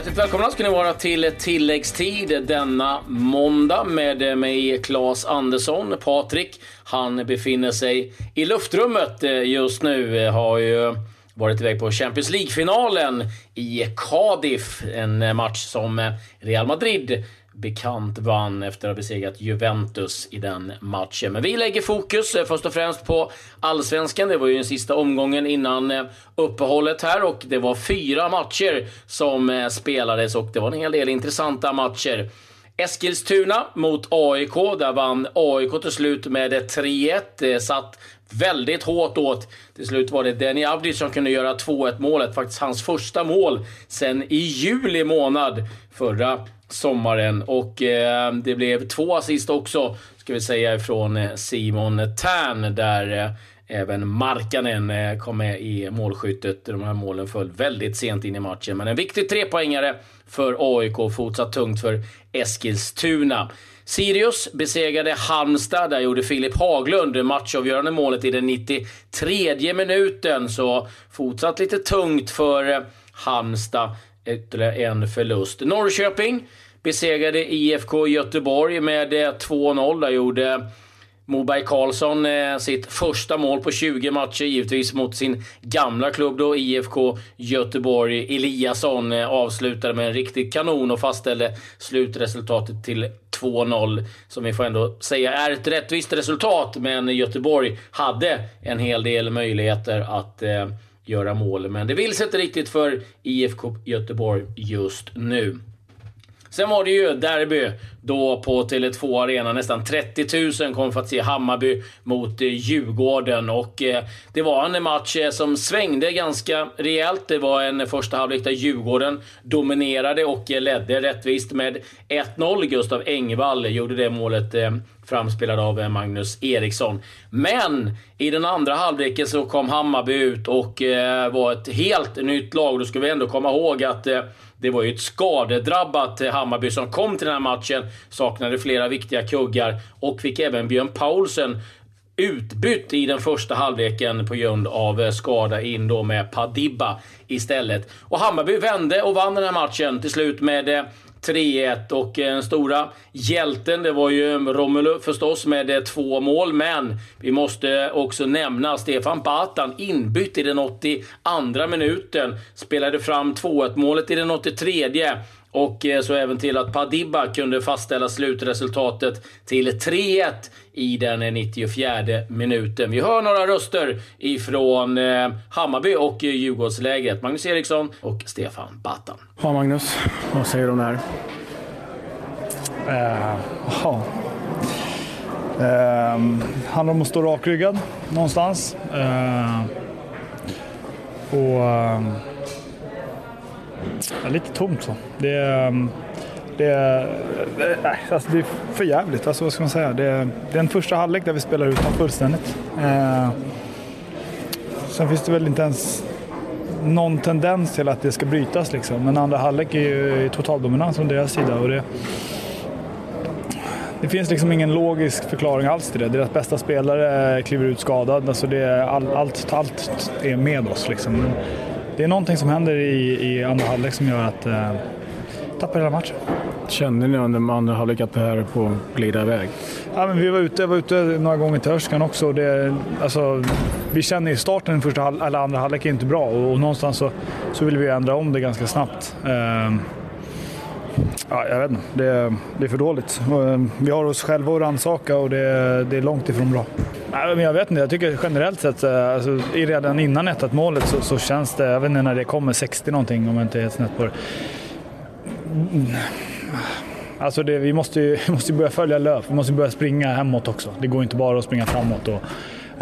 Hjärtligt välkomna ska ni vara till tilläggstid denna måndag med mig Claes Andersson. Patrik, han befinner sig i luftrummet just nu. Har ju varit iväg på Champions League-finalen i Cardiff. En match som Real Madrid bekant vann efter att ha besegrat Juventus i den matchen. Men vi lägger fokus eh, först och främst på allsvenskan. Det var ju den sista omgången innan eh, uppehållet här och det var fyra matcher som eh, spelades och det var en hel del intressanta matcher. Eskilstuna mot AIK. Där vann AIK till slut med 3-1. Satt väldigt hårt åt. Till slut var det Denny Avdic som kunde göra 2-1 målet. Faktiskt hans första mål sen i juli månad förra sommaren. Och eh, det blev två assist också, ska vi säga, från eh, Simon Tern där eh, även Markanen eh, kom med i målskyttet. De här målen föll väldigt sent in i matchen. Men en viktig trepoängare för AIK, fortsatt tungt för Eskilstuna. Sirius besegrade Halmstad. Där gjorde Filip Haglund matchavgörande målet i den 93 minuten. Så fortsatt lite tungt för eh, Halmstad. Ytterligare en förlust. Norrköping besegrade IFK Göteborg med eh, 2-0. Där gjorde Moberg Karlsson eh, sitt första mål på 20 matcher, givetvis mot sin gamla klubb då, IFK Göteborg. Eliasson eh, avslutade med en riktig kanon och fastställde slutresultatet till 2-0. Som vi får ändå säga är ett rättvist resultat, men Göteborg hade en hel del möjligheter att eh, göra mål. Men det vill sig inte riktigt för IFK Göteborg just nu. Sen var det ju derby då på Tele2 Arena. Nästan 30 000 kom för att se Hammarby mot eh, Djurgården. Och eh, det var en match eh, som svängde ganska rejält. Det var en första halvlek där Djurgården dominerade och ledde rättvist med 1-0. Gustav Engvall gjorde det målet framspelad av Magnus Eriksson. Men i den andra halvleken så kom Hammarby ut och var ett helt nytt lag. Då ska vi ändå komma ihåg att det var ju ett skadedrabbat Hammarby som kom till den här matchen. Saknade flera viktiga kuggar och fick även Björn Paulsen utbytt i den första halvleken på grund av eh, skada in då med Padibba istället. Och Hammarby vände och vann den här matchen till slut med eh, 3-1 och eh, den stora hjälten det var ju eh, Romelu förstås med eh, två mål. Men vi måste också nämna Stefan Batan inbytt i den 82 minuten. Spelade fram 2-1 målet i den 83 och eh, så även till att Padibba kunde fastställa slutresultatet till 3-1 i den 94 minuten. Vi hör några röster ifrån eh, Hammarby och Djurgårdslägret. Magnus Eriksson och Stefan Battan. Ja, Magnus. Vad säger du om det här? Uh, ja. Uh, handlar om att stå rakryggad någonstans. Uh, och... Uh, Ja, lite tomt så. Det är, ehm, det är, eh, nej, alltså det är för jävligt. Alltså, vad ska man säga? Det är, det är en första halvlek där vi spelar ut dem fullständigt. Eh, sen finns det väl inte ens någon tendens till att det ska brytas. Liksom. Men andra halvlek är ju totaldominans från deras sida. Och det, det finns liksom ingen logisk förklaring alls till det. Deras bästa spelare kliver ut skadad. Alltså det, all, allt, allt är med oss. Liksom det är någonting som händer i, i andra halvlek som gör att eh, tappar hela matchen. Kände ni under andra halvlek att det här är på att glida iväg? Ja, men vi var ute, var ute några gånger till Örskan också. Det, alltså, vi känner i starten första halv, eller andra halvlek är inte bra och, och någonstans så, så vill vi ändra om det ganska snabbt. Eh, ja, jag vet inte, det, det är för dåligt. Eh, vi har oss själva att rannsaka och det, det är långt ifrån bra. Nej, men jag vet inte, jag tycker generellt sett, eh, alltså, redan innan 1 målet så, så, känns det, jag vet inte när det kommer, 60 någonting om jag inte är helt snett på det. Mm. Alltså det, vi måste ju måste börja följa löp, vi måste börja springa hemåt också. Det går inte bara att springa framåt. Och,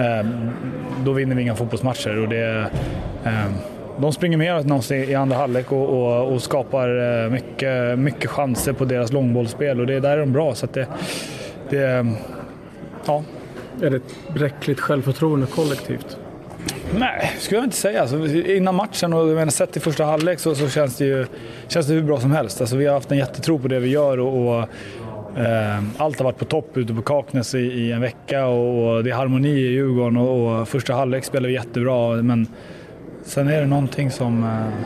eh, då vinner vi inga fotbollsmatcher. Och det, eh, de springer mer än oss i andra halvlek och, och, och, skapar eh, mycket, mycket chanser på deras långbollsspel och det, där är de bra. Så det, det, ja, är det ett bräckligt självförtroende kollektivt? Nej, skulle jag inte säga. Alltså, innan matchen och menar, sett i första halvlek så, så, känns, det ju, känns det hur bra som helst. Alltså, vi har haft en jättetro på det vi gör och, och eh, allt har varit på topp ute på Kaknäs i, i en vecka och, och, det är harmoni i Djurgården och, och första halvlek spelar vi jättebra men sen är det någonting som, eh,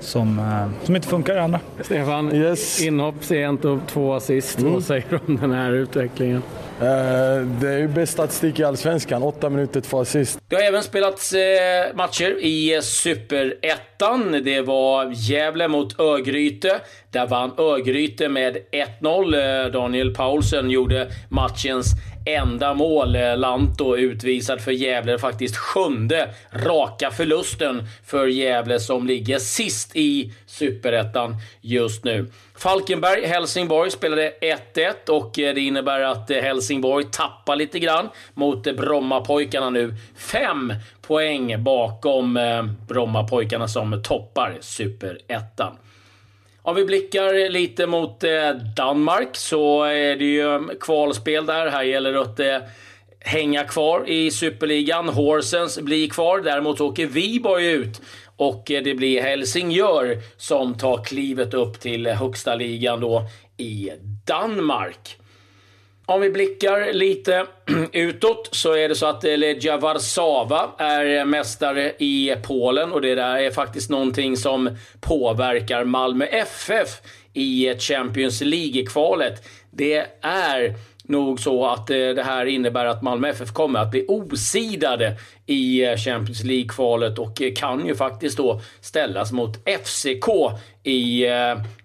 som, eh, som inte funkar i andra. Stefan, Yes. inhopp sent och två assist. Vad säger du om den här utvecklingen? Eh, det är ju bäst statistik i Allsvenskan. Åtta minuter, två assist. Det har även spelats eh, matcher i Superettan. Det var Gävle mot Örgryte. Där vann Örgryte med 1-0. Eh, Daniel Paulsen gjorde matchens enda mål. Lanto utvisad för Gävle. Faktiskt sjunde raka förlusten för Gävle som ligger sist i Superettan just nu. Falkenberg, Helsingborg spelade 1-1 och eh, det innebär att eh, Helsingborg tappar lite grann mot eh, Brommapojkarna nu. Fem poäng bakom Brommapojkarna som toppar Superettan. Om vi blickar lite mot Danmark så är det ju kvalspel där. Här gäller det att hänga kvar i Superligan. Horsens blir kvar. Däremot åker Viborg ut och eh, det blir Helsingör som tar klivet upp till högsta ligan då i Danmark. Om vi blickar lite utåt så är det så att eh, Legia Warszawa är eh, mästare i Polen och det där är faktiskt någonting som påverkar Malmö FF i Champions League-kvalet. Det är nog så att eh, det här innebär att Malmö FF kommer att bli osidade i eh, Champions League-kvalet och eh, kan ju faktiskt då ställas mot FCK i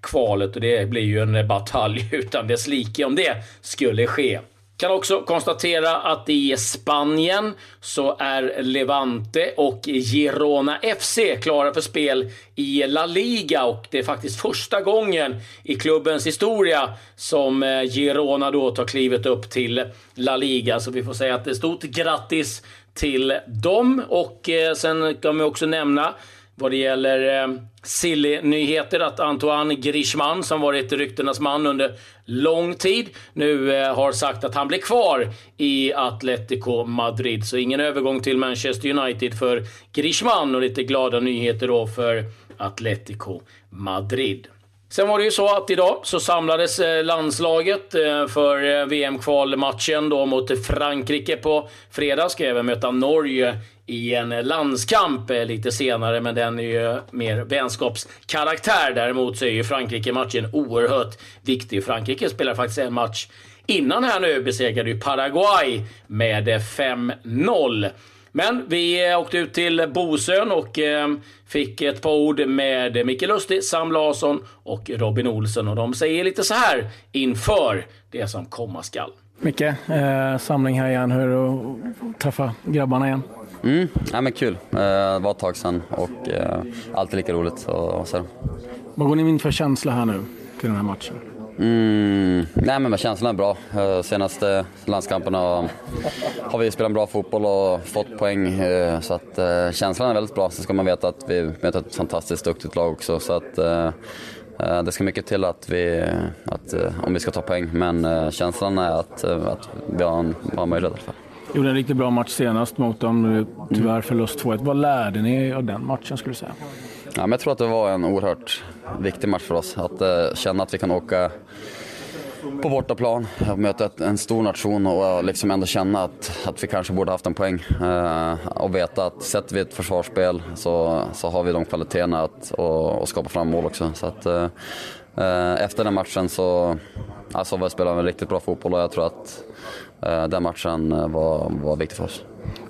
kvalet och det blir ju en batalj utan dess like om det skulle ske. Kan också konstatera att i Spanien så är Levante och Girona FC klara för spel i La Liga och det är faktiskt första gången i klubbens historia som eh, Girona då tar klivet upp till La Liga. Så vi får säga att det är stort grattis till dem och eh, sen kan vi också nämna vad det gäller eh, silly-nyheter att Antoine Griezmann, som varit ryktenas man under lång tid, nu eh, har sagt att han blir kvar i Atletico Madrid. Så ingen övergång till Manchester United för Griezmann och lite glada nyheter då för Atletico Madrid. Sen var det ju så att idag så samlades eh, landslaget eh, för eh, VM-kvalmatchen då mot Frankrike på fredag. Ska även möta Norge i en landskamp lite senare, men den är ju mer vänskapskaraktär. Däremot så är ju Frankrike-matchen oerhört viktig. Frankrike spelar faktiskt en match innan här nu, besegrade ju Paraguay med 5-0. Men vi åkte ut till Bosön och eh, fick ett par ord med Micke Lustig, Sam Larsson och Robin Olsen. Och de säger lite så här inför det som komma skall. Micke, eh, samling här igen. Hur är det att träffa grabbarna igen? Mm, ja, men kul. Eh, Det var ett tag sedan och eh, alltid lika roligt att se dem. Vad går ni in för känsla här nu till den här matchen? Mm, nej men känslan är bra. Eh, senaste landskamperna har vi spelat bra fotboll och fått poäng. Eh, så att eh, känslan är väldigt bra. Sen ska man veta att vi möter ett fantastiskt duktigt lag också. Så att det ska mycket till att vi, att, om vi ska ta poäng. Men känslan är att, att vi har en bra möjlighet i alla fall. Gjorde en riktigt bra match senast mot dem. Tyvärr förlust 2-1. Vad lärde ni av den matchen skulle du säga? Ja, men jag tror att det var en oerhört viktig match för oss. Att eh, känna att vi kan åka på bortaplan och möta en stor nation och eh, liksom ändå känna att, att vi kanske borde haft en poäng. Eh, och veta att sätter vi ett försvarsspel så, så har vi de kvaliteterna att, och, och skapa fram mål också. Så att, eh, eh efter den matchen så alltså, vi spelade vi riktigt bra fotboll och jag tror att eh, den matchen var, var viktig för oss.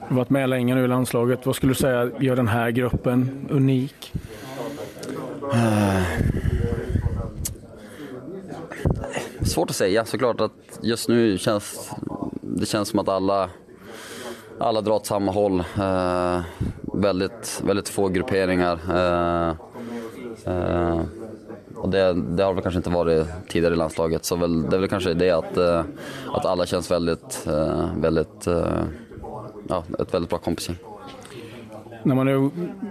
Du har varit med länge nu i landslaget. Vad skulle du säga gör den här gruppen unik? Eh, svårt att säga. Såklart att just nu känns det känns som att alla, alla drar åt samma håll. Uh, väldigt, väldigt få grupperingar. Uh, uh, och det, det har väl kanske inte varit tidigare i landslaget. Så väl, det är väl kanske det att, att alla känns väldigt, väldigt ja, ett väldigt bra kompisgäng. När man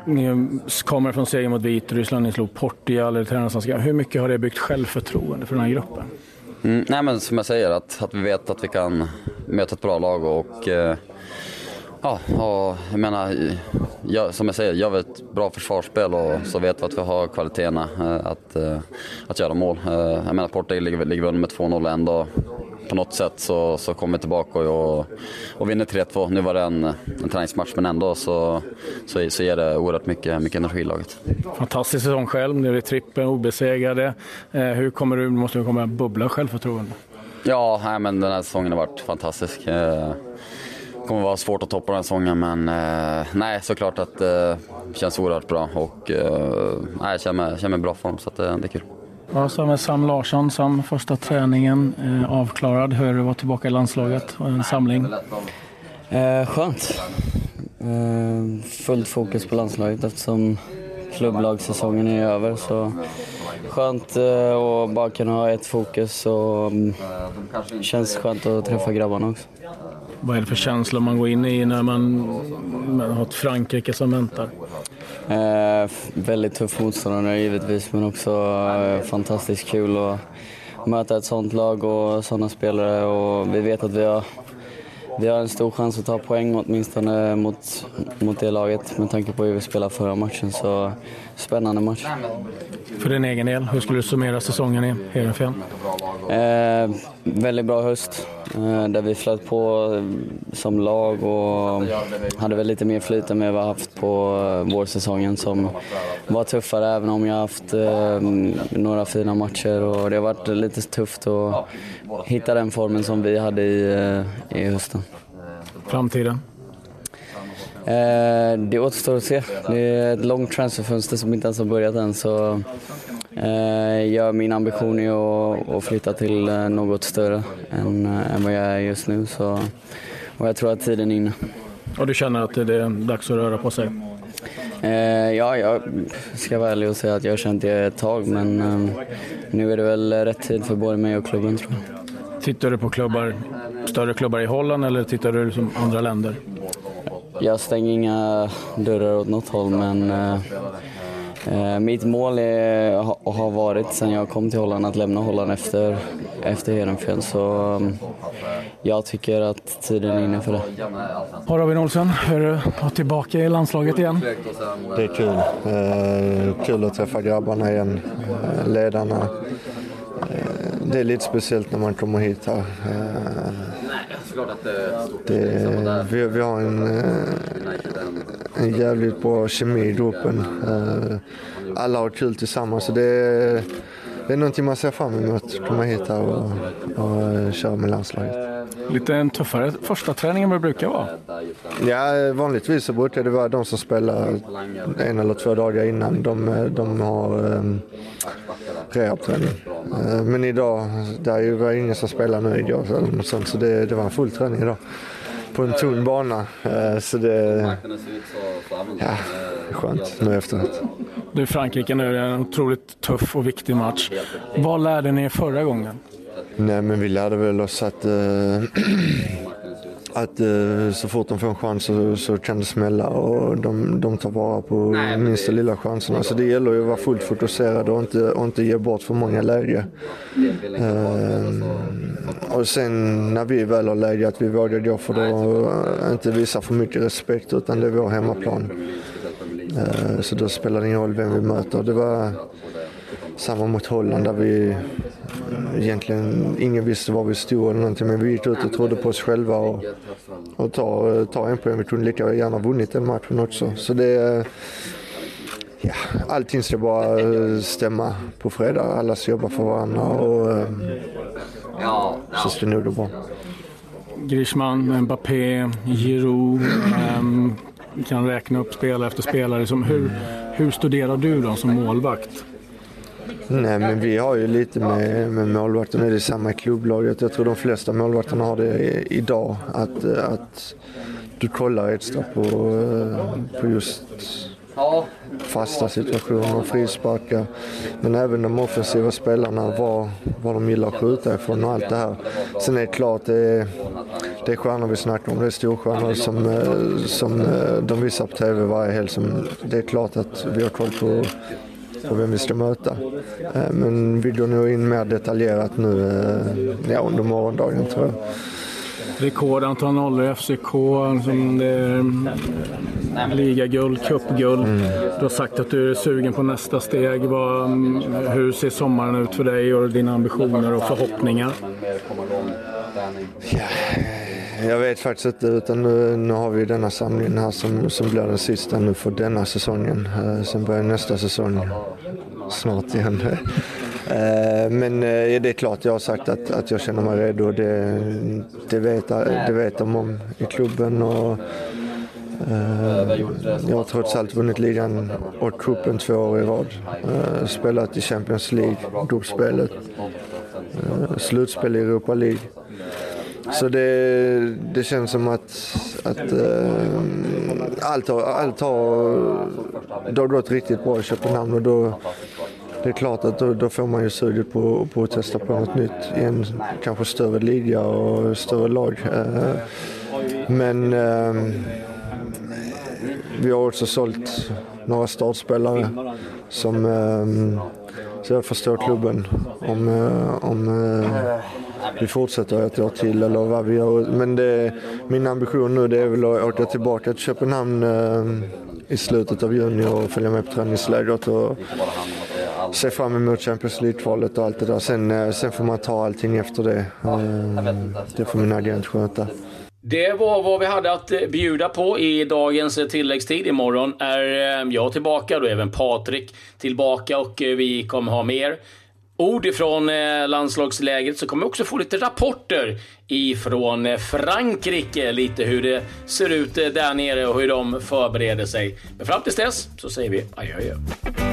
nu kommer från seger mot Vitryssland, ni slog Portugal, eller. Hur mycket har det byggt självförtroende för den här gruppen? Mm, nej men som jag säger, att, att vi vet att vi kan möta ett bra lag och eh, ja, och jag menar, jag, som jag säger, gör vi ett bra försvarsspel och så vet vi att vi har kvaliteterna eh, att, eh, att göra mål. Jag menar Portugal ligger, ligger under med 2-0 och ändå på något sätt så, så kommer vi tillbaka och, och, vinner 3-2. Nu var det en, en träningsmatch men ändå så, så, så ger det oerhört mycket, mycket energi i laget. Fantastisk säsong själv, nu är trippen, obesegrade. Eh, hur kommer du, måste du komma bubbla självförtroende? Ja, nej, men den här säsongen har varit fantastisk. Eh, kommer vara svårt att toppa den här säsongen men eh, nej, såklart att det eh, känns oerhört bra och eh, jag känner mig, känner mig i bra form så att, det är kul. Ja, så med Sam Larsson, Sam, första träningen eh, avklarad. Hur vara tillbaka i landslaget och en samling? Eh, skönt. Eh, fullt fokus på landslaget eftersom klubblagssäsongen är över. Så skönt eh, att bara kunna ha ett fokus och mm, känns skönt att träffa grabbarna också. Vad är det för känslor man går in i när man, man har ett Frankrike som väntar? Eh, väldigt tuff motståndare givetvis, men också eh, fantastiskt kul att möta ett sånt lag och sådana spelare. Och vi vet att vi har, vi har en stor chans att ta poäng åtminstone mot, mot det laget med tanke på hur vi spelade förra matchen. Så spännande match. För din egen del, hur skulle du summera säsongen i Heerenveen? Eh, väldigt bra höst där vi flöt på eh, som lag och hade väl lite mer flyt än vi har haft på eh, vårsäsongen som var tuffare även om jag haft eh, några fina matcher och det har varit lite tufft att hitta den formen som vi hade i, eh, i hösten. Framtiden? Eh, det återstår att se. Det är ett långt transferfönster som inte ens har börjat än. Så, eh, jag, min ambition är att, att flytta till eh, något större än, eh, än vad jag är just nu. Så, och jag tror att tiden är inne. Och du känner att det är dags att röra på sig? Ja, jag ska vara ärlig och säga att jag har känt det ett tag men nu är det väl rätt tid för både mig och klubben tror jag. Tittar du på klubbar, större klubbar i Holland eller tittar du som andra länder? Jag stänger inga dörrar åt något håll men mitt mål är, och har varit sen jag kom till Holland att lämna Holland efter, efter Heerenveen. Så eh, jag tycker att tiden är inne för det. Ja, Robin Olsson, hur är det att vara tillbaka i landslaget igen? Det är kul. Eh, kul att träffa grabbarna igen, eh, ledarna. Eh, det är lite speciellt när man kommer hit här. Eh, det, vi, vi har en, eh, en jävligt bra kemi i gruppen. Eh, alla har kul tillsammans. Så det, är, det är någonting man ser fram emot. att Komma hit här och, och köra med landslaget. Lite en tuffare första träning än vad det brukar vara. Ja, vanligtvis så brukar det vara de som spelar en eller två dagar innan. De, de har um, rehabträning. Uh, men idag, det var ingen som spelade nu igår så det, det var en full träning idag. På en tunn bana. Uh, så det, ja, skönt nu efteråt. Du Frankrike nu, det är en otroligt tuff och viktig match. Vad lärde ni er förra gången? Nej, men vi lärde väl oss att, äh, att äh, så fort de får en chans så, så kan det smälla och de, de tar vara på minsta lilla chanserna. Så det gäller ju att vara fullt fokuserad och inte, och inte ge bort för många läge. Äh, och sen när vi väl har läge att vi vågar gå för då inte visa för mycket respekt utan det är vår hemmaplan. så då spelar det ingen roll vem vi möter. Det var samma mot Holland där vi egentligen ingen visste var vi stod eller någonting men vi gick ut och trodde på oss själva och, och ta, ta en poäng. Vi kunde lika gärna vunnit den matchen också. Så det ja, allting ska bara eh, stämma på fredag. Alla ska jobba för varandra och eh, så ska det nog gå bra. Griezmann, Mbappé, Giroud. Um, kan räkna upp spelare efter spelare. Som, hur, hur studerar du dem som målvakt? Nej, men vi har ju lite med, med målvakter. Det är samma i klubblaget. Jag tror de flesta målvakterna har det idag. Att, att du kollar extra på, på just fasta situationer frisparkar. Men även de offensiva spelarna, vad, vad de gillar att skjuta ifrån och allt det här. Sen är det klart, det är, det är stjärnor vi snackar om. Det är storstjärnor som, som de visar på TV varje helg. Som, det är klart att vi har koll på på vem vi ska möta. Men vi går nog in mer detaljerat nu ja, under morgondagen tror jag. Rekordantal nollor i FCK, som det är ligaguld, cupguld. Mm. Du har sagt att du är sugen på nästa steg. Vad, hur ser sommaren ut för dig och dina ambitioner och förhoppningar? Ja, jag vet faktiskt inte. Utan nu, nu har vi denna samlingen här som, som blir den sista nu för denna säsongen. Eh, sen börjar nästa säsong snart igen. Eh, men eh, det är klart, jag har sagt att, att jag känner mig redo. Det, det, vet, det vet de om i klubben. Och, jag har trots allt vunnit ligan och cupen två år i rad. Spelat i Champions League, gruppspelet, slutspel i Europa League. Så det, det känns som att, att äh, allt, har, allt har, det har gått riktigt bra i Köpenhamn och då det är klart att då, då får man ju suget på, på att testa på något nytt i en kanske större liga och större lag. Äh, men äh, vi har också sålt några startspelare som så jag förstår klubben om, om vi fortsätter ett år till eller vad vi gör. Men det, min ambition nu det är väl att åka tillbaka till Köpenhamn eh, i slutet av juni och följa med på träningslägret och se fram emot Champions League-kvalet och allt det där. Sen, eh, sen får man ta allting efter det. Eh, det får min agent sköta. Det var vad vi hade att eh, bjuda på i dagens eh, tilläggstid. Imorgon är eh, jag tillbaka, då även Patrik tillbaka och vi kommer ha mer ord ifrån eh, landslagslägret så kommer vi också få lite rapporter ifrån eh, Frankrike. Lite hur det ser ut eh, där nere och hur de förbereder sig. Men fram tills dess så säger vi adjö. adjö.